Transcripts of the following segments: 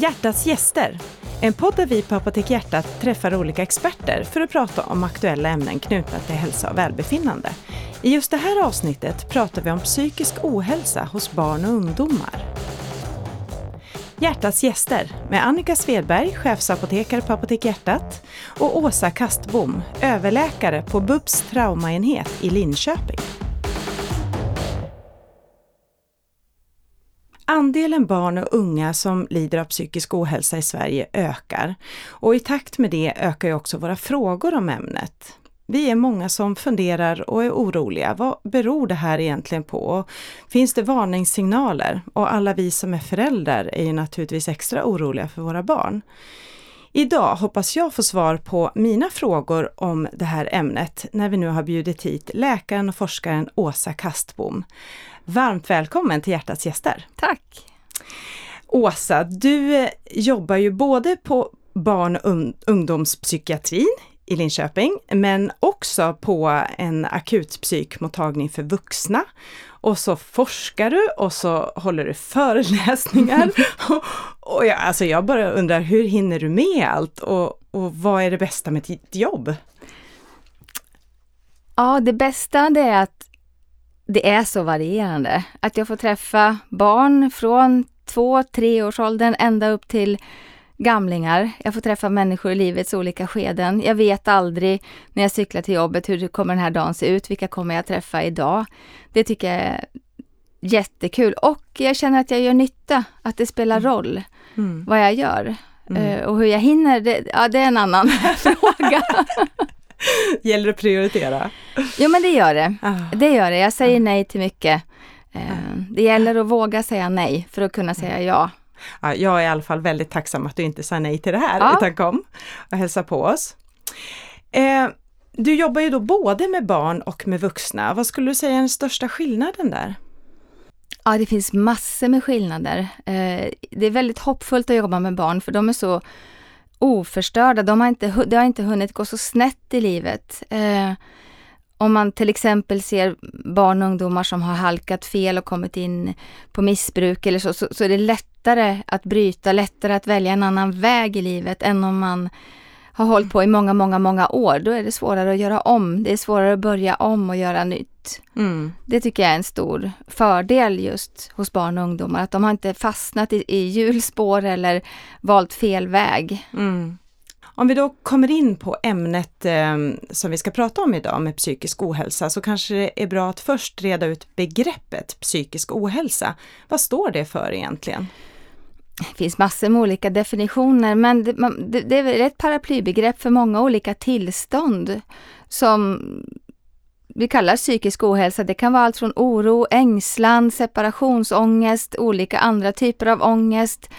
Hjärtats gäster. En podd där vi på Apotek Hjärtat träffar olika experter för att prata om aktuella ämnen knutna till hälsa och välbefinnande. I just det här avsnittet pratar vi om psykisk ohälsa hos barn och ungdomar. Hjärtats gäster med Annika Svedberg, chefsapotekare på Apotek Hjärtat och Åsa Kastbom, överläkare på BUPs traumaenhet i Linköping. Andelen barn och unga som lider av psykisk ohälsa i Sverige ökar och i takt med det ökar ju också våra frågor om ämnet. Vi är många som funderar och är oroliga. Vad beror det här egentligen på? Finns det varningssignaler? Och alla vi som är föräldrar är ju naturligtvis extra oroliga för våra barn. Idag hoppas jag få svar på mina frågor om det här ämnet när vi nu har bjudit hit läkaren och forskaren Åsa Kastbom. Varmt välkommen till Hjärtats gäster! Tack! Åsa, du jobbar ju både på barn och ungdomspsykiatrin i Linköping, men också på en akutpsykmottagning för vuxna. Och så forskar du och så håller du föreläsningar. och, och jag, alltså jag bara undrar, hur hinner du med allt och, och vad är det bästa med ditt jobb? Ja, det bästa det är att det är så varierande. Att jag får träffa barn från två, treårsåldern ända upp till gamlingar. Jag får träffa människor i livets olika skeden. Jag vet aldrig när jag cyklar till jobbet hur kommer den här dagen se ut? Vilka kommer jag träffa idag? Det tycker jag är jättekul och jag känner att jag gör nytta, att det spelar mm. roll mm. vad jag gör. Mm. Uh, och hur jag hinner, det, ja, det är en annan fråga. Gäller det att prioritera? Jo men det gör det. Ah. Det gör det. Jag säger ah. nej till mycket. Uh, det gäller att våga säga nej för att kunna säga ja. Ja. Jag är i alla fall väldigt tacksam att du inte sa nej till det här ja. utan kom och hälsa på oss. Eh, du jobbar ju då både med barn och med vuxna. Vad skulle du säga är den största skillnaden där? Ja, det finns massor med skillnader. Eh, det är väldigt hoppfullt att jobba med barn för de är så oförstörda. De har inte, det har inte hunnit gå så snett i livet. Eh, om man till exempel ser barn och ungdomar som har halkat fel och kommit in på missbruk eller så, så, så är det lättare att bryta, lättare att välja en annan väg i livet än om man har hållit på i många, många, många år. Då är det svårare att göra om. Det är svårare att börja om och göra nytt. Mm. Det tycker jag är en stor fördel just hos barn och ungdomar, att de har inte fastnat i, i hjulspår eller valt fel väg. Mm. Om vi då kommer in på ämnet eh, som vi ska prata om idag med psykisk ohälsa så kanske det är bra att först reda ut begreppet psykisk ohälsa. Vad står det för egentligen? Det finns massor med olika definitioner men det, man, det, det är ett paraplybegrepp för många olika tillstånd som vi kallar psykisk ohälsa. Det kan vara allt från oro, ängslan, separationsångest, olika andra typer av ångest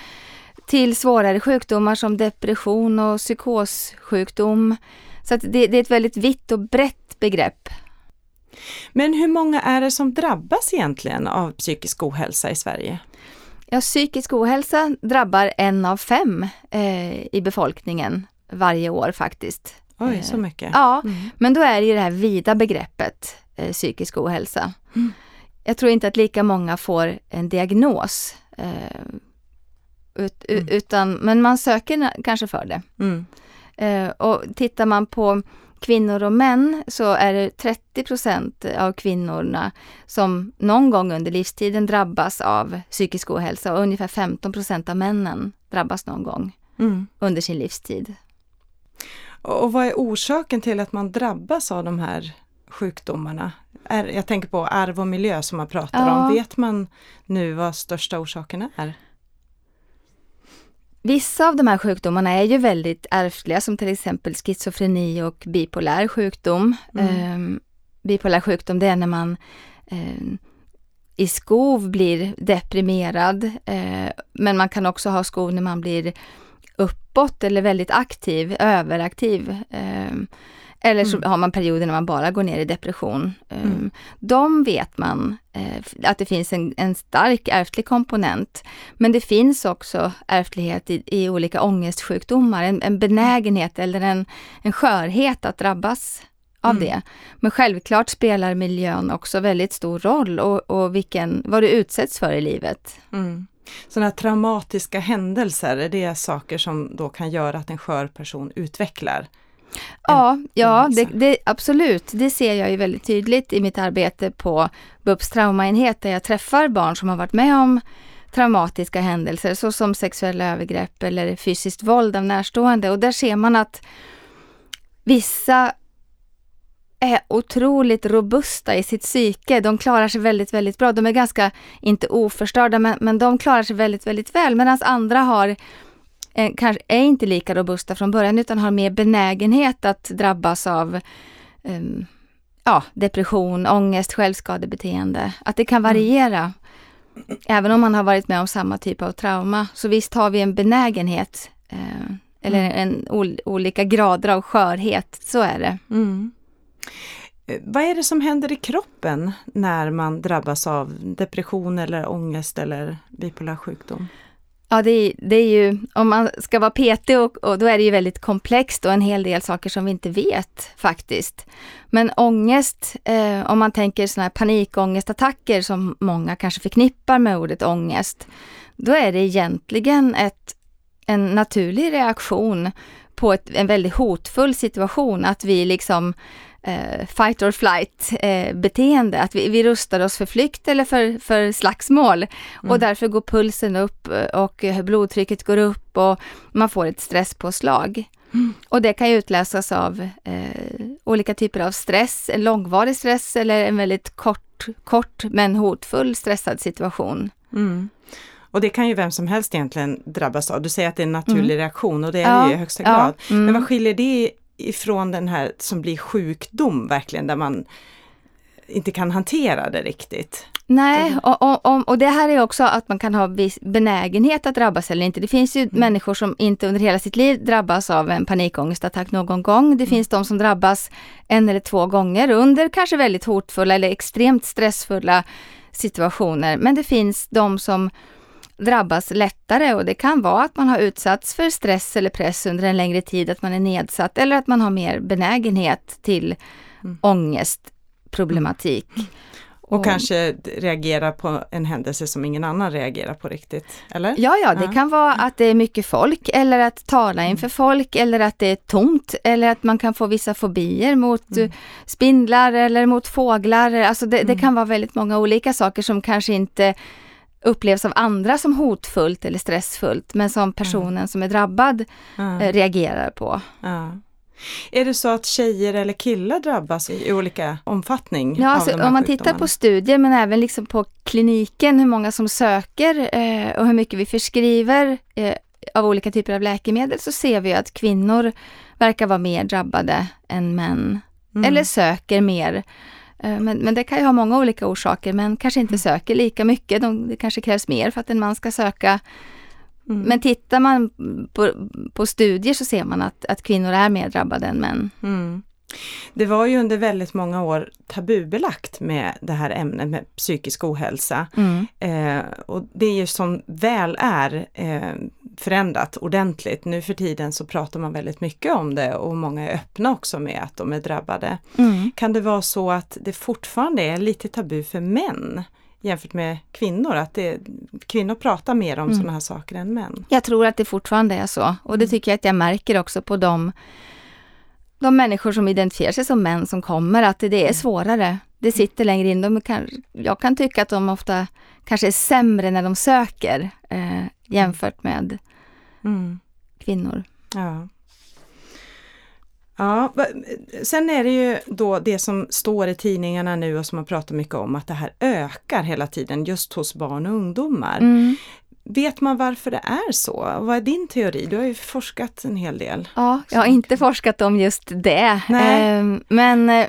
till svårare sjukdomar som depression och psykossjukdom. Så det, det är ett väldigt vitt och brett begrepp. Men hur många är det som drabbas egentligen av psykisk ohälsa i Sverige? Ja, psykisk ohälsa drabbar en av fem eh, i befolkningen varje år faktiskt. Oj, så mycket? Eh, ja, mm. men då är det ju det här vida begreppet eh, psykisk ohälsa. Mm. Jag tror inte att lika många får en diagnos. Ut, mm. utan, men man söker kanske för det. Mm. Eh, och tittar man på kvinnor och män så är det 30% av kvinnorna som någon gång under livstiden drabbas av psykisk ohälsa och ungefär 15% av männen drabbas någon gång mm. under sin livstid. Och vad är orsaken till att man drabbas av de här sjukdomarna? jag tänker på arv och miljö som man pratar ja. om. Vet man nu vad största orsaken är? Vissa av de här sjukdomarna är ju väldigt ärftliga som till exempel schizofreni och bipolär sjukdom. Mm. Eh, bipolär sjukdom det är när man eh, i skov blir deprimerad. Eh, men man kan också ha skov när man blir uppåt eller väldigt aktiv, överaktiv. Eller så mm. har man perioder när man bara går ner i depression. Ehm, mm. De vet man eh, att det finns en, en, stark ärftlig komponent. Men det finns också ärftlighet i, i olika ångestsjukdomar, en, en benägenhet eller en, en skörhet att drabbas av mm. det. Men självklart spelar miljön också väldigt stor roll och, och vilken, vad du utsätts för i livet. Mm. Sådana traumatiska händelser, är det saker som då kan göra att en skör person utvecklar? Ja, ja det, det, absolut. Det ser jag ju väldigt tydligt i mitt arbete på BUPs traumaenhet där jag träffar barn som har varit med om traumatiska händelser såsom sexuella övergrepp eller fysiskt våld av närstående och där ser man att vissa är otroligt robusta i sitt psyke. De klarar sig väldigt, väldigt bra. De är ganska, inte oförstörda, men, men de klarar sig väldigt, väldigt väl. Medan andra har, eh, kanske är inte lika robusta från början utan har mer benägenhet att drabbas av eh, ja, depression, ångest, självskadebeteende. Att det kan mm. variera. Mm. Även om man har varit med om samma typ av trauma. Så visst har vi en benägenhet eh, eller mm. en ol olika grader av skörhet, så är det. Mm. Eh, vad är det som händer i kroppen när man drabbas av depression eller ångest eller bipolär sjukdom? Ja, det är, det är ju, om man ska vara petig och, och, då är det ju väldigt komplext och en hel del saker som vi inte vet faktiskt. Men ångest, eh, om man tänker sådana här panikångestattacker som många kanske förknippar med ordet ångest, då är det egentligen ett, en naturlig reaktion på ett, en väldigt hotfull situation, att vi liksom eh, fight or flight eh, beteende, att vi, vi rustar oss för flykt eller för, för slagsmål. Mm. Och därför går pulsen upp eh, och blodtrycket går upp och man får ett stresspåslag. Mm. Och det kan ju utlösas av eh, olika typer av stress, en långvarig stress eller en väldigt kort, kort men hotfull stressad situation. Mm. Och det kan ju vem som helst egentligen drabbas av. Du säger att det är en naturlig mm. reaktion och det är ja, det i högsta grad. Ja, mm. Men vad skiljer det ifrån den här som blir sjukdom verkligen, där man inte kan hantera det riktigt. Nej, och, och, och det här är också att man kan ha viss benägenhet att drabbas eller inte. Det finns ju mm. människor som inte under hela sitt liv drabbas av en panikångestattack någon gång. Det mm. finns de som drabbas en eller två gånger under kanske väldigt hotfulla eller extremt stressfulla situationer. Men det finns de som drabbas lättare och det kan vara att man har utsatts för stress eller press under en längre tid, att man är nedsatt eller att man har mer benägenhet till mm. ångestproblematik. Mm. Och, och kanske reagera på en händelse som ingen annan reagerar på riktigt, eller? Ja, ja, det ja. kan vara att det är mycket folk eller att tala inför mm. folk eller att det är tomt eller att man kan få vissa fobier mot mm. spindlar eller mot fåglar. Alltså det, det, mm. kan vara väldigt många olika saker som kanske inte upplevs av andra som hotfullt eller stressfullt, men som personen mm. som är drabbad mm. reagerar på. Mm. Är det så att tjejer eller killar drabbas i olika omfattning? Ja, alltså, om man tittar på studier men även liksom på kliniken, hur många som söker eh, och hur mycket vi förskriver eh, av olika typer av läkemedel så ser vi att kvinnor verkar vara mer drabbade än män. Mm. Eller söker mer. Eh, men, men det kan ju ha många olika orsaker, men kanske inte mm. söker lika mycket. De, det kanske krävs mer för att en man ska söka. Mm. Men tittar man på, på, studier så ser man att, att kvinnor är mer drabbade än män. Mm. Det var ju under väldigt många år tabubelagt med det här ämnet med psykisk ohälsa. Mm. Eh, och det är ju som väl är eh, förändrat ordentligt. Nu för tiden så pratar man väldigt mycket om det och många är öppna också med att de är drabbade. Mm. Kan det vara så att det fortfarande är lite tabu för män jämfört med kvinnor, att det, kvinnor pratar mer om mm. sådana här saker än män? Jag tror att det fortfarande är så och det mm. tycker jag att jag märker också på de, de människor som identifierar sig som män som kommer, att det är mm. svårare. Det sitter längre in. De kan, jag kan tycka att de ofta kanske är sämre när de söker eh, jämfört med mm. kvinnor. Ja. Ja, sen är det ju då det som står i tidningarna nu och som man pratar mycket om, att det här ökar hela tiden just hos barn och ungdomar. Mm. Vet man varför det är så? Vad är din teori? Du har ju forskat en hel del. Ja, jag har inte forskat om just det. Nej. Ehm, men eh,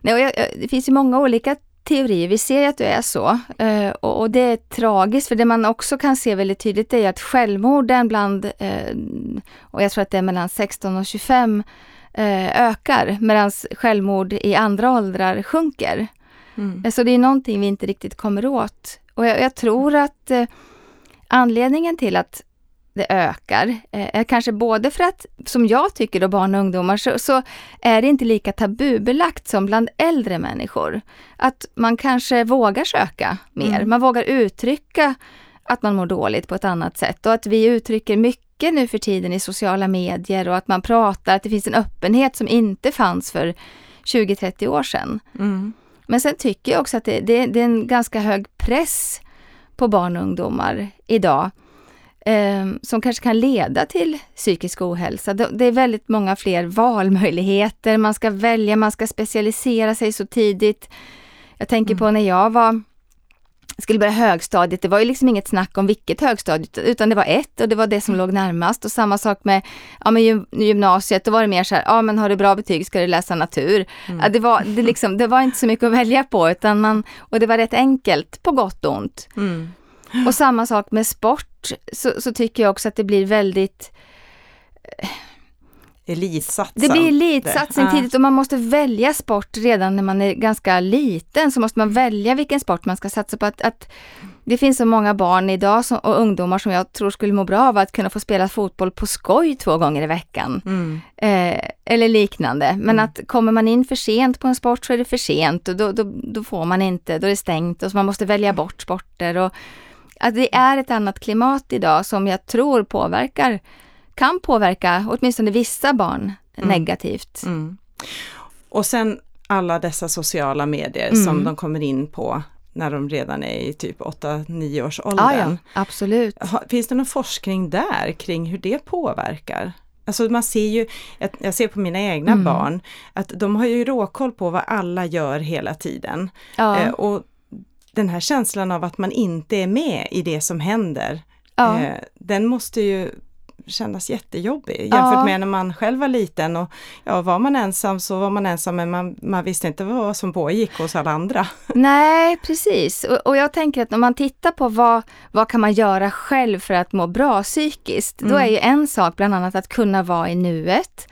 nej, det finns ju många olika teorier. Vi ser att det är så eh, och det är tragiskt för det man också kan se väldigt tydligt är att självmorden bland, eh, och jag tror att det är mellan 16 och 25 eh, ökar medan självmord i andra åldrar sjunker. Mm. Så det är någonting vi inte riktigt kommer åt. Och jag, jag tror att anledningen till att det ökar. Eh, kanske både för att, som jag tycker då, barn och ungdomar, så, så, är det inte lika tabubelagt som bland äldre människor. Att man kanske vågar söka mer, mm. man vågar uttrycka att man mår dåligt på ett annat sätt och att vi uttrycker mycket nu för tiden i sociala medier och att man pratar, att det finns en öppenhet som inte fanns för 20-30 år sedan. Mm. Men sen tycker jag också att det, det, det är en ganska hög press på barn och ungdomar idag eh, som kanske kan leda till psykisk ohälsa. Det, är väldigt många fler valmöjligheter, man ska välja, man ska specialisera sig så tidigt. Jag tänker mm. på när jag var skulle börja högstadiet, det var ju liksom inget snack om vilket högstadiet, utan det var ett och det var det som mm. låg närmast. Och samma sak med, ja, med gymnasiet, då var det mer så här, ja men har du bra betyg ska du läsa natur. Mm. Ja, det, var, det, liksom, det var inte så mycket att välja på, utan man, och det var rätt enkelt på gott och ont. Mm. Och samma sak med sport, så, så tycker jag också att det blir väldigt elitsatsande. Det blir elitsatsning ja. tidigt och man måste välja sport redan när man är ganska liten. Så måste man välja vilken sport man ska satsa på. Att, att det finns så många barn idag som, och ungdomar som jag tror skulle må bra av att kunna få spela fotboll på skoj två gånger i veckan. Mm. Eh, eller liknande. Men mm. att kommer man in för sent på en sport så är det för sent och då, då, då får man inte, då är det stängt och så man måste välja bort sporter. Och, att det är ett annat klimat idag som jag tror påverkar kan påverka åtminstone vissa barn mm. negativt. Mm. Och sen alla dessa sociala medier mm. som de kommer in på när de redan är i typ 8-9 års åldern. Ah, ja, absolut. Finns det någon forskning där kring hur det påverkar? Alltså man ser ju, jag ser på mina egna mm. barn, att de har ju råkoll på vad alla gör hela tiden. Ja. Eh, och den här känslan av att man inte är med i det som händer, ja. eh, den måste ju kännas jättejobbig jämfört ja. med när man själv var liten och ja, var man ensam så var man ensam men man, man visste inte vad som pågick hos alla andra. Nej precis och, och jag tänker att om man tittar på vad, vad kan man göra själv för att må bra psykiskt, mm. då är ju en sak bland annat att kunna vara i nuet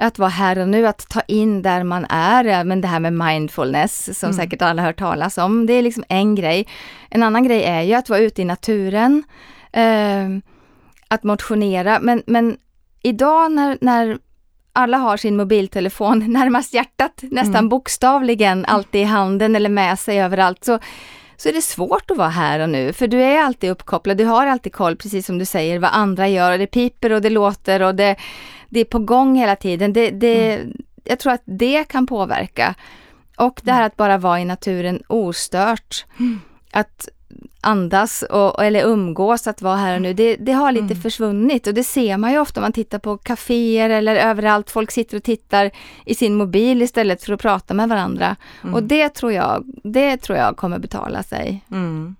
att vara här och nu, att ta in där man är. Men det här med mindfulness som mm. säkert alla hört talas om, det är liksom en grej. En annan grej är ju att vara ute i naturen. Eh, att motionera, men, men idag när, när alla har sin mobiltelefon närmast hjärtat, nästan mm. bokstavligen, alltid i handen eller med sig överallt, så, så är det svårt att vara här och nu, för du är alltid uppkopplad, du har alltid koll, precis som du säger, vad andra gör, och det piper och det låter och det, det är på gång hela tiden. Det, det, mm. Jag tror att det kan påverka. Och det här att bara vara i naturen ostört. Mm. Att andas och, eller umgås, att vara här och nu, det, det har lite mm. försvunnit och det ser man ju ofta om man tittar på kaféer eller överallt. Folk sitter och tittar i sin mobil istället för att prata med varandra. Mm. Och det tror, jag, det tror jag kommer betala sig. Mm.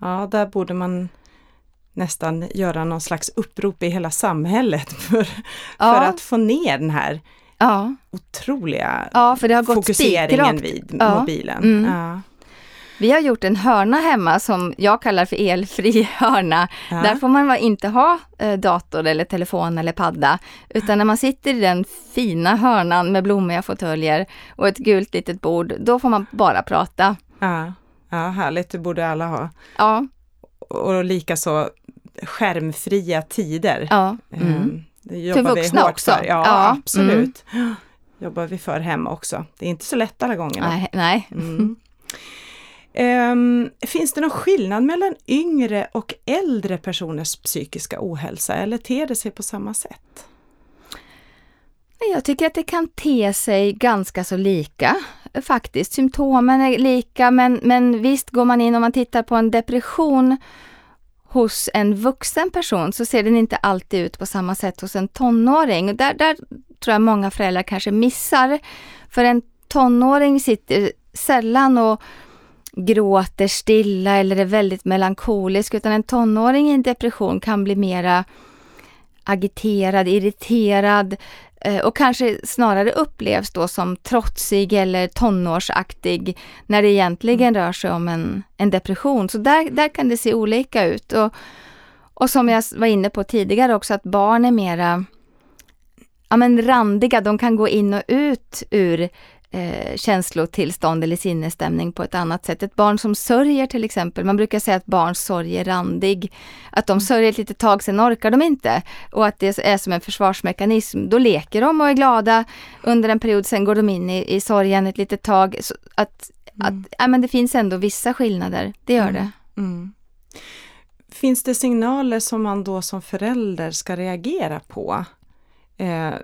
Ja, där borde man nästan göra någon slags upprop i hela samhället för, ja. för att få ner den här ja. otroliga ja, för det har gått fokuseringen vid mobilen. Mm. Ja. Vi har gjort en hörna hemma som jag kallar för elfri hörna. Ja. Där får man inte ha eh, dator eller telefon eller padda. Utan när man sitter i den fina hörnan med blommiga fåtöljer och ett gult litet bord, då får man bara prata. Ja, ja härligt, det borde alla ha. Ja. Och likaså skärmfria tider. Ja. Mm. Ehm, det för vuxna också? För. Ja, ja, absolut. Mm. jobbar vi för hemma också. Det är inte så lätt alla gånger. Nej. nej. Mm. Um, finns det någon skillnad mellan yngre och äldre personers psykiska ohälsa eller ter det sig på samma sätt? Jag tycker att det kan te sig ganska så lika faktiskt. Symptomen är lika men, men visst går man in om man tittar på en depression hos en vuxen person så ser den inte alltid ut på samma sätt hos en tonåring. Där, där tror jag många föräldrar kanske missar. För en tonåring sitter sällan och gråter stilla eller är väldigt melankolisk utan en tonåring i en depression kan bli mera agiterad, irriterad eh, och kanske snarare upplevs då som trotsig eller tonårsaktig när det egentligen rör sig om en, en depression. Så där, där kan det se olika ut. Och, och som jag var inne på tidigare också att barn är mera ja, men randiga, de kan gå in och ut ur eh, känslotillstånd eller sinnesstämning på ett annat sätt. Ett barn som sörjer till exempel, man brukar säga att barns sorg är randig. Att de sörjer ett litet tag, sen orkar de inte. Och att det är som en försvarsmekanism. Då leker de och är glada under en period, sen går de in i, i sorgen ett litet tag. Så att, mm. att, ja, men det finns ändå vissa skillnader, det gör mm. det. Mm. finns det signaler som man då som förälder ska reagera på? Eh,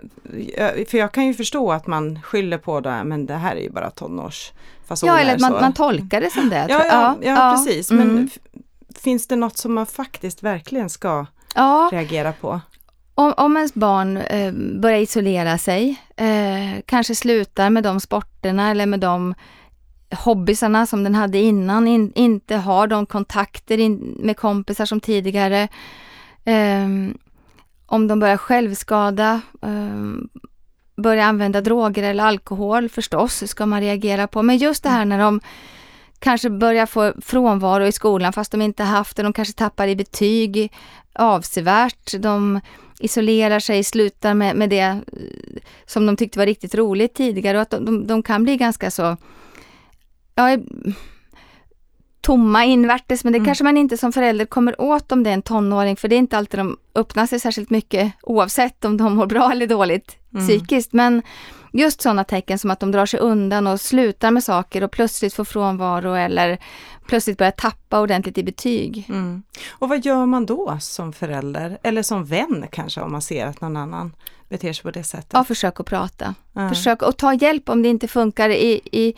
för jag kan ju förstå att man skyller på det, men det här är ju bara tonårsfasoner. Ja, eller man, man tolkar det som det. Ja, ja, ja, ja, precis. Men mm. finns det något som man faktiskt verkligen ska reagera på? Om, om ens barn eh, börjar isolera sig, eh, kanske slutar med de sporterna eller med de hobbysarna som den hade innan, in, inte har de kontakter in, med kompisar som tidigare. Eh, om de börjar självskada, eh, börjar använda droger eller alkohol förstås ska man reagera på. Men just det här när de kanske börjar få frånvaro i skolan fast de inte haft det, de kanske tappar i betyg avsevärt. De isolerar sig, slutar med, med det eh, som de tyckte var riktigt roligt tidigare och att de, de, de kan bli ganska så ja, tomma invärtes, men det mm. kanske man inte som förälder kommer åt om det är en tonåring, för det är inte alltid de öppnar sig särskilt mycket oavsett om de mår bra eller dåligt mm. psykiskt. Men just sådana tecken som att de drar sig undan och slutar med saker och plötsligt får frånvaro eller plötsligt börjar tappa ordentligt i betyg. Mm. Och vad gör man då som förälder eller som vän kanske om man ser att någon annan beter sig på det sättet? Ja, försök att prata. Mm. Försök att ta hjälp om det inte funkar. I, I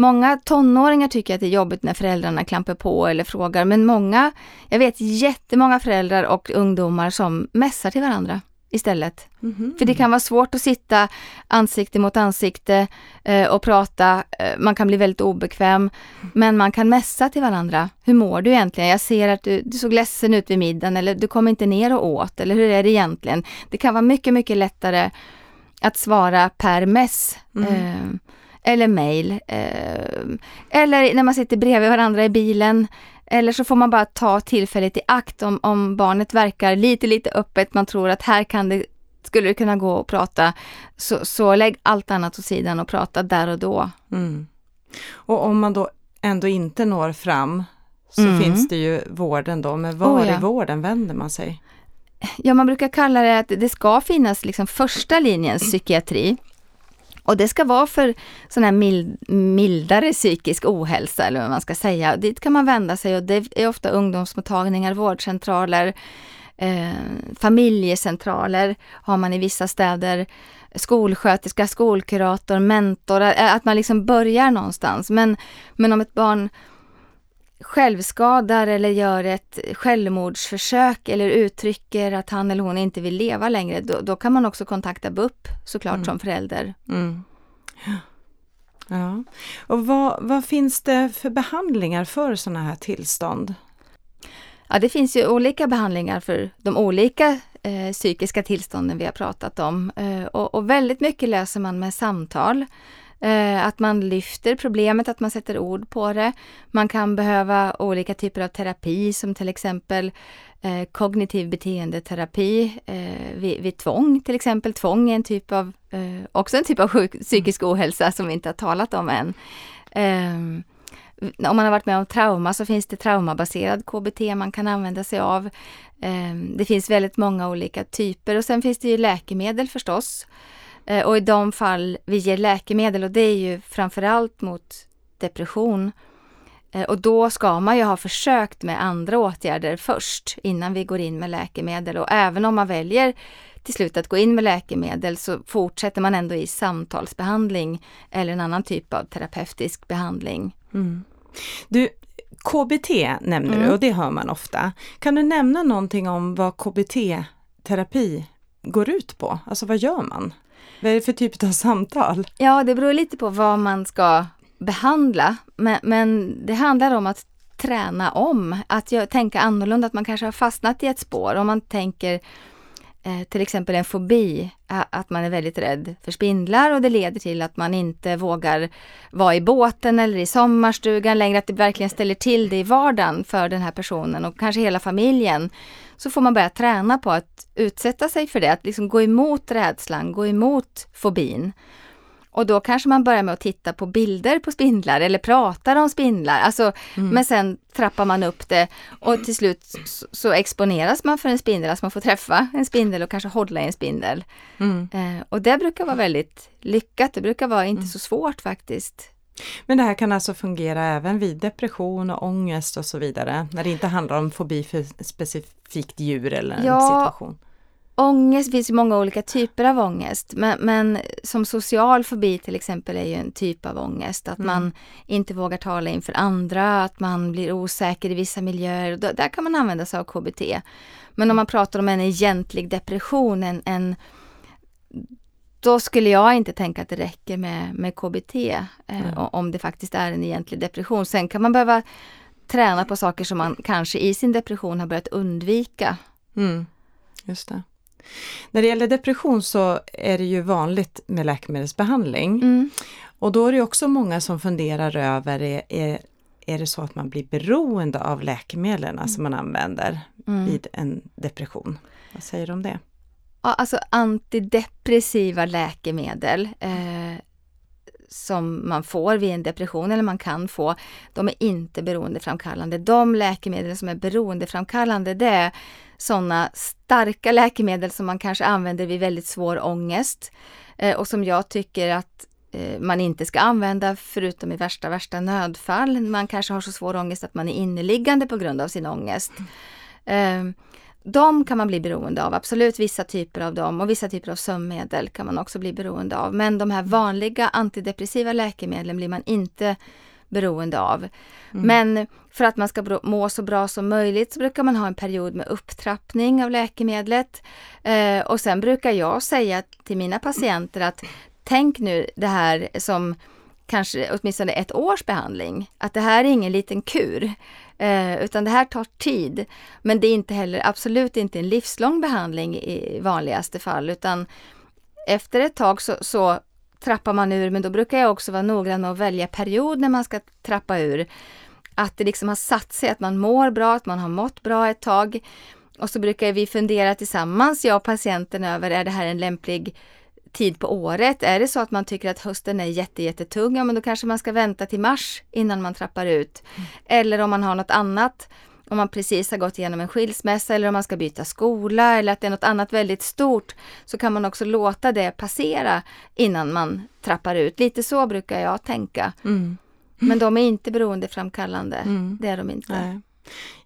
Många tonåringar tycker att det är jobbigt när föräldrarna klampar på eller frågar, men många, jag vet jättemånga föräldrar och ungdomar som mässar till varandra istället. Mm -hmm. För det kan vara svårt att sitta ansikte mot ansikte eh, och prata. Eh, man kan bli väldigt obekväm. Men man kan mässa till varandra. Hur mår du egentligen? Jag ser att du, du såg ledsen ut vid middagen eller du kom inte ner och åt. Eller hur är det egentligen? Det kan vara mycket, mycket lättare att svara per mess. Mm. Eh, eller mail. Eh, eller när man sitter bredvid varandra i bilen. Eller så får man bara ta tillfället i akt om, om barnet verkar lite, lite öppet. Man tror att här kan det, skulle det kunna gå att prata. Så, så lägg allt annat åt sidan och prata där och då. Mm. Och om man då ändå inte når fram så mm. finns det ju vården då, men var oh ja. i vården vänder man sig? Ja, man brukar kalla det att det ska finnas liksom första linjens psykiatri. Och det ska vara för sån här mild, mildare psykisk ohälsa eller vad man ska säga. Dit kan man vända sig och det är ofta ungdomsmottagningar, vårdcentraler, eh, familjecentraler har man i vissa städer, skolsköterska, skolkurator, mentor, eh, att man liksom börjar någonstans. Men, men om ett barn självskadar eller gör ett självmordsförsök eller uttrycker att han eller hon inte vill leva längre, då, då kan man också kontakta BUP såklart mm. som förälder. Mm. Ja. Och vad, vad, finns det för behandlingar för sådana här tillstånd? Ja, det finns ju olika behandlingar för de olika eh, psykiska tillstånden vi har pratat om. Eh, och, och, väldigt mycket löser man med samtal. Eh, att man lyfter problemet, att man sätter ord på det. Man kan behöva olika typer av terapi som till exempel eh, kognitiv beteendeterapi eh, vid, vid tvång till exempel. Tvång är en typ av, också en typ av sjuk, psykisk ohälsa som vi inte har talat om än. Eh, om man har varit med om trauma så finns det traumabaserad KBT man kan använda sig av. Eh, det finns väldigt många olika typer och sen finns det ju läkemedel förstås. Eh, och i de fall vi ger läkemedel, och det är ju framförallt mot depression, eh, och då ska man ju ha försökt med andra åtgärder först innan vi går in med läkemedel. Och även om man väljer till slut att gå in med läkemedel så fortsätter man ändå i samtalsbehandling eller en annan typ av terapeutisk behandling. Mm. Du, KBT nämner mm. du och det hör man ofta. Kan du nämna någonting om vad KBT-terapi går ut på? Alltså vad gör man? Vad är det för typ av samtal? Ja, det beror lite på vad man ska behandla. Men, men det handlar om att träna om, att tänka annorlunda, att man kanske har fastnat i ett spår. Om man tänker eh, till exempel en fobi, att man är väldigt rädd för spindlar och det leder till att man inte vågar vara i båten eller i sommarstugan längre, att det verkligen ställer till det i vardagen för den här personen och kanske hela familjen så får man börja träna på att utsätta sig för det, att liksom gå emot rädslan, gå emot fobin. Och då kanske man börjar med att titta på bilder på spindlar eller pratar om spindlar. Alltså, mm. Men sen trappar man upp det och till slut så, exponeras man för en spindel, alltså man får träffa en spindel och kanske hålla i en spindel. Mm. Eh, och det brukar vara väldigt lyckat, det brukar vara inte mm. så svårt faktiskt. Men det här kan alltså fungera även vid depression och ångest och så vidare, när det inte handlar om fobi för specifikt djur eller en Ja. situation? Ångest finns ju många olika typer av ångest, men, men som social fobi till exempel är ju en typ av ångest. Att Mm. man inte vågar tala inför andra, att man blir osäker i vissa miljöer. Då, där kan man använda sig av KBT. Men om man pratar om en egentlig depression, en, en, då skulle jag inte tänka att det räcker med, med KBT, eh, Mm. om det faktiskt är en egentlig depression. Sen kan man behöva träna på saker som man kanske i sin depression har börjat undvika. Mm, just det. När det gäller depression så är det ju vanligt med läkemedelsbehandling. Mm. Och då är det också många som funderar över, är, är, är det så att man blir beroende av läkemedlen som man använder Mm. vid en depression? Vad säger du om det? Ja, alltså antidepressiva läkemedel eh, som man får vid en depression eller man kan få, de är inte beroendeframkallande. De läkemedel som är beroendeframkallande det är sådana starka läkemedel som man kanske använder vid väldigt svår ångest eh, och som jag tycker att eh, man inte ska använda förutom i värsta, värsta nödfall. Man kanske har så svår ångest att man är inneliggande på grund av sin ångest. Ehm, de kan man bli beroende av, absolut vissa typer av dem och vissa typer av sömnmedel kan man också bli beroende av. Men de här vanliga antidepressiva läkemedlen blir man inte beroende av. Men för att man ska må så bra som möjligt så brukar man ha en period med upptrappning av läkemedlet. Eh, och sen brukar jag säga till mina patienter att tänk nu det här som kanske åtminstone ett års behandling. Att det här är ingen liten kur. Eh, utan det här tar tid. Men det är inte heller, absolut inte en livslång behandling i vanligaste fall. Utan efter ett tag så, så trappar man ur. Men då brukar jag också vara noggrann med att välja period när man ska trappa ur. Att det liksom har satt sig, att man mår bra, att man har mått bra ett tag. Och så brukar vi fundera tillsammans, jag och patienten, över är det här en lämplig tid på året. Är det så att man tycker att hösten är jätte, jättetung, ja men då kanske man ska vänta till mars innan man trappar ut. Eller om man har något annat, om man precis har gått igenom en skilsmässa eller om man ska byta skola eller att det är något annat väldigt stort så kan man också låta det passera innan man trappar ut. Lite så brukar jag tänka. Mm. Men de är inte beroendeframkallande. Mm. Det är de inte. Nej.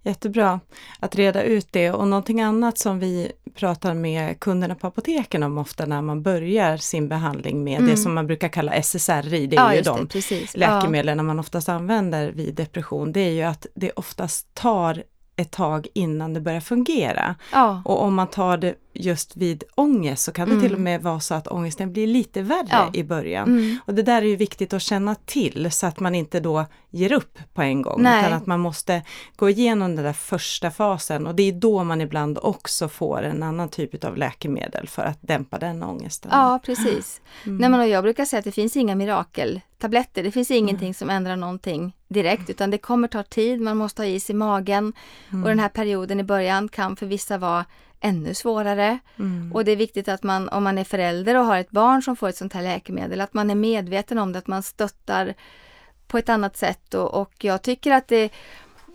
Jättebra att reda ut det och någonting annat som vi pratar med kunderna på apoteken om ofta när man börjar sin behandling med Mm. det som man brukar kalla SSRI, det är Ja, ju de det, läkemedlen man oftast använder vid depression, det är ju att det oftast tar ett tag innan det börjar fungera. Ja. Och om man tar det just vid ångest så kan det Mm. till och med vara så att ångesten blir lite värre Ja. i början. Mm. Och det där är ju viktigt att känna till så att man inte då ger upp på en gång. Nej. Utan att man måste gå igenom den där första fasen och det är då man ibland också får en annan typ av läkemedel för att dämpa den ångesten. Ja, precis. Mm. Nej, men jag brukar säga att det finns inga mirakeltabletter. Det finns ingenting som ändrar någonting direkt utan det kommer ta tid, man måste ha is i magen Mm. och den här perioden i början kan för vissa vara ännu svårare. Mm. Och det är viktigt att man, om man är förälder och har ett barn som får ett sånt här läkemedel, att man är medveten om det, att man stöttar på ett annat sätt. Och, och jag tycker att det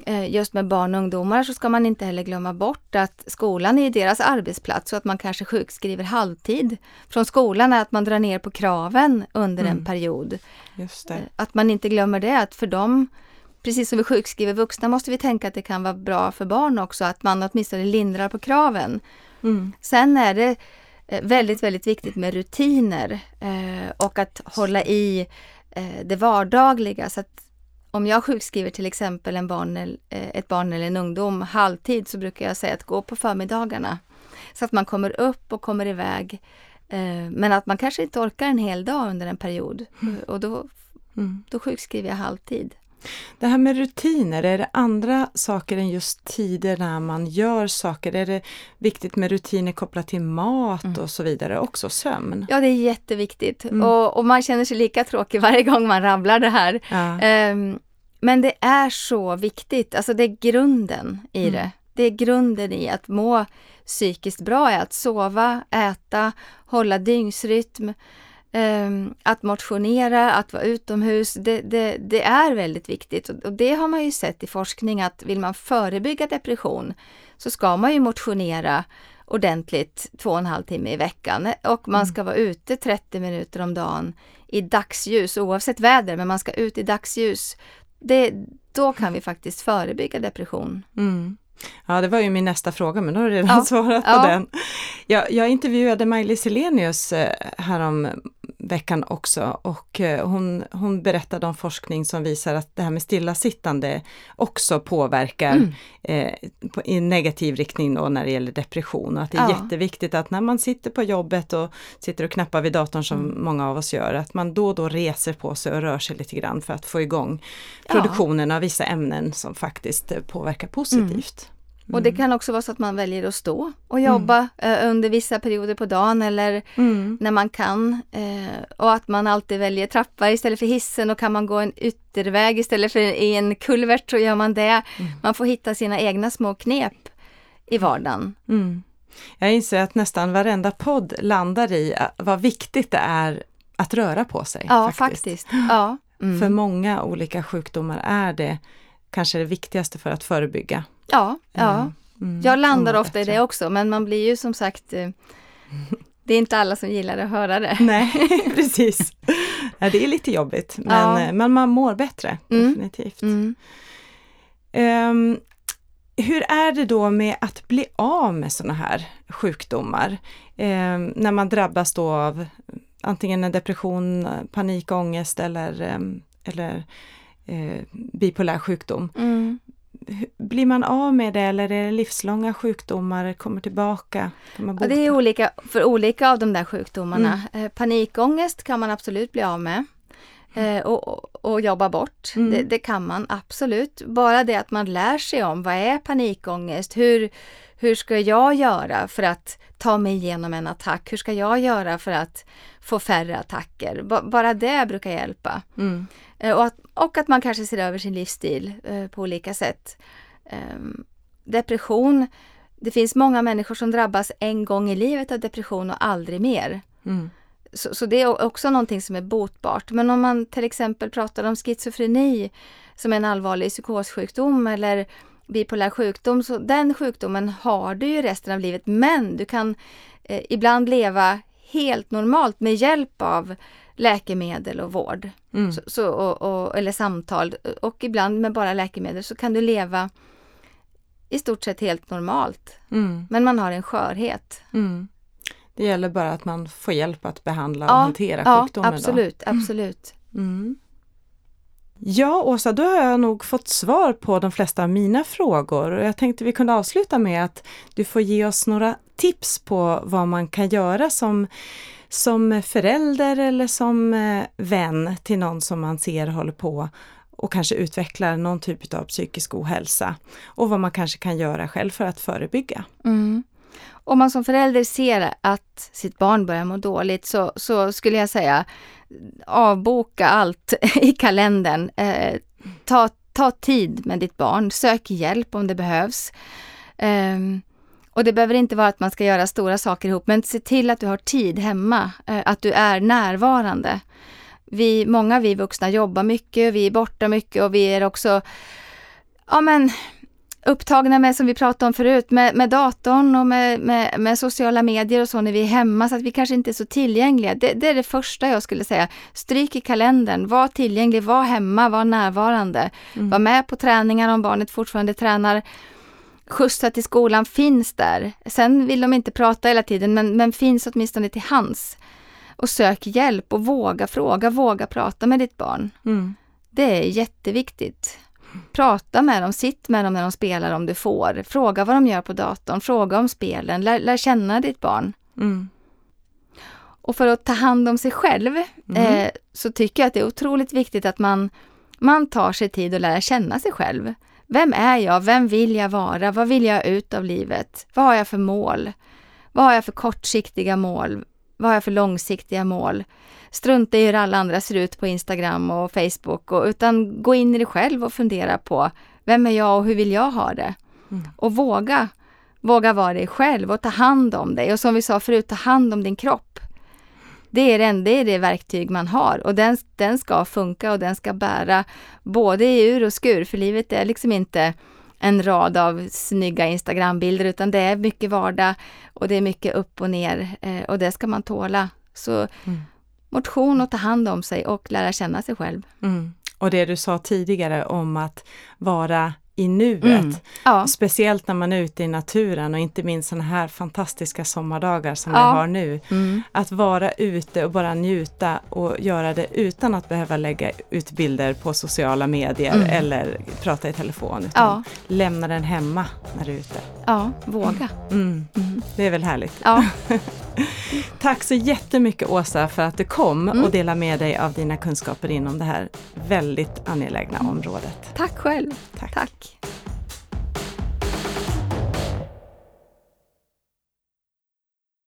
eh, just med barn och ungdomar så ska man inte heller glömma bort att skolan är deras arbetsplats och att man kanske sjukskriver halvtid från skolan är att man drar ner på kraven under en Mm. period. Just det. Eh, Att man inte glömmer det, att för dem, precis som vi sjukskriver vuxna, måste vi tänka att det kan vara bra för barn också, att man åtminstone lindrar på kraven. Mm. Sen är det eh, väldigt, väldigt viktigt med rutiner eh, och att hålla i eh, det vardagliga. Så att om jag sjukskriver till exempel en barn, ett barn eller en ungdom halvtid så brukar jag säga att gå på förmiddagarna. Så att man kommer upp och kommer iväg. Men att man kanske inte orkar en hel dag under en period Eh, och då, Mm. då sjukskriver jag halvtid. Det här med rutiner, är det andra saker än just tider när man gör saker? Är det viktigt med rutiner kopplat till mat Mm. och så vidare? Också sömn? Ja, det är jätteviktigt. Mm. Och, och man känner sig lika tråkig varje gång man rabblar det här. Ja. Ehm, men det är så viktigt, alltså det är grunden i Mm. det. Det är grunden i att må psykiskt bra, är att sova, äta, hålla dygnsrytm. Um, att motionera, att vara utomhus, det, det, det, är väldigt viktigt. Och det har man ju sett i forskning att vill man förebygga depression så ska man ju motionera ordentligt två och en halv timme i veckan och man mm. ska vara ute 30 minuter om dagen i dagsljus oavsett väder, men man ska ut i dagsljus. Det, då kan vi faktiskt förebygga depression. Mm. Ja, det var ju min nästa fråga, men då har du redan ja. svarat på ja. den. Jag, jag intervjuade Maj-Lis Helenius eh, härom veckan också och eh, hon, hon berättade om forskning som visar att det här med stillasittande också påverkar mm. eh, på, i negativ riktning då när det gäller depression och att det är ja. jätteviktigt att när man sitter på jobbet och sitter och knappar vid datorn som mm. många av oss gör, att man då och då reser på sig och rör sig lite grann för att få igång produktionen ja. av vissa ämnen som faktiskt påverkar positivt. Mm. Och det mm. kan också vara så att man väljer att stå och jobba mm. under vissa perioder på dagen eller mm. när man kan. Eh, och att man alltid väljer trappa istället för hissen och kan man gå en ytterväg istället för i en kulvert så gör man det. Mm. Man får hitta sina egna små knep i vardagen. Mm. Jag inser att nästan varenda podd landar i eh, vad viktigt det är att röra på sig. Ja, faktiskt. faktiskt. Ja. För många olika sjukdomar är det kanske det viktigaste för att förebygga. Ja, ja. Mm. jag landar ofta i det också men man blir ju som sagt eh, det är inte alla som gillar att höra det. Nej, precis. Det är lite jobbigt men, ja. Eh, men man mår bättre, mm. definitivt. Mm. Um, hur är det då med att bli av med sådana här sjukdomar? Um, när man drabbas då av antingen en depression, panikångest eller, um, eller uh, bipolär sjukdom. Mm blir man av med det eller är det livslånga sjukdomar, kommer tillbaka? Ja, det är olika för olika av de där sjukdomarna. Mm. Eh, panikångest kan man absolut bli av med. Eh, och, och, jobba bort. Mm. Det, det, kan man absolut. Bara det att man lär sig om vad är panikångest? Hur, hur ska jag göra för att ta mig igenom en attack? Hur ska jag göra för att få färre attacker? B bara det brukar hjälpa. Mm. Eh, och, att, och att man kanske ser över sin livsstil eh, på olika sätt. Eh, depression, det finns många människor som drabbas en gång i livet av depression och aldrig mer. Mm. Så, så, det är också någonting som är botbart. Men om man till exempel pratar om schizofreni som är en allvarlig psykossjukdom eller bipolär sjukdom, så den sjukdomen har du ju resten av livet. Men du kan eh, ibland leva helt normalt med hjälp av läkemedel och vård. Mm. Så, så och, och, eller samtal och ibland med bara läkemedel så kan du leva i stort sett helt normalt. Mm. Men man har en skörhet. Mm. Det gäller bara att man får hjälp att behandla och ja, hantera sjukdomen. Ja, absolut, då. absolut. Mm. Ja, Åsa, då har jag nog fått svar på de flesta av mina frågor. och Jag tänkte vi kunde avsluta med att du får ge oss några tips på vad man kan göra som som förälder eller som eh, vän till någon som man ser håller på och kanske utvecklar någon typ av psykisk ohälsa och vad man kanske kan göra själv för att förebygga. Mm. Om man som förälder ser att sitt barn börjar må dåligt så, så skulle jag säga avboka allt i kalendern. Eh, ta, ta tid med ditt barn, sök hjälp om det behövs. Eh, och det behöver inte vara att man ska göra stora saker ihop, men se till att du har tid hemma, eh, att du är närvarande. Vi, många vi vuxna jobbar mycket, vi är borta mycket och vi är också ja, men, upptagna med, som vi pratade om förut, med, med datorn och med, med, med, sociala medier och så när vi är hemma, så att vi kanske inte är så tillgängliga. Det, det, är det första jag skulle säga. Stryk i kalendern, var tillgänglig, var hemma, var närvarande. Mm. Var med på träningar om barnet fortfarande tränar skjutsa till skolan finns där. Sen vill de inte prata hela tiden, men, men finns åtminstone till hands. Och sök hjälp och våga fråga, våga prata med ditt barn. Mm. Det är jätteviktigt. Prata med dem, sitt med dem när de spelar om du får. Fråga vad de gör på datorn, fråga om spelen, lär, lär känna ditt barn. Mm. Och för att ta hand om sig själv mm. eh, så tycker jag att det är otroligt viktigt att man, man tar sig tid att lära känna sig själv. Vem är jag? Vem vill jag vara? Vad vill jag ut av livet? Vad har jag för mål? Vad har jag för kortsiktiga mål? Vad har jag för långsiktiga mål? Strunta i hur alla andra ser ut på Instagram och Facebook, och, utan gå in i dig själv och fundera på vem är jag och hur vill jag ha det? Mm. Och våga, våga vara dig själv och ta hand om dig. Och som vi sa förut, ta hand om din kropp. det är, den, det är det verktyg man har och den, den ska funka och den ska bära både i ur och skur, för livet är liksom inte en rad av snygga Instagrambilder utan det är mycket vardag och det är mycket upp och ner eh, och det ska man tåla. Så mm. motion och ta hand om sig och lära känna sig själv. Mm. Och det du sa tidigare om att vara i nuet. Mm. Ja. Speciellt när man är ute i naturen och inte minst sådana här fantastiska sommardagar som ja. vi har nu. Mm. Att vara ute och bara njuta och göra det utan att behöva lägga ut bilder på sociala medier mm. eller prata i telefon. Utan ja. Lämna den hemma när du är ute. Ja, våga. Mm. Mm. Det är väl härligt. Tack så jättemycket Åsa för att du kom mm. och delade med dig av dina kunskaper inom det här väldigt angelägna området. Tack själv. Tack. Tack.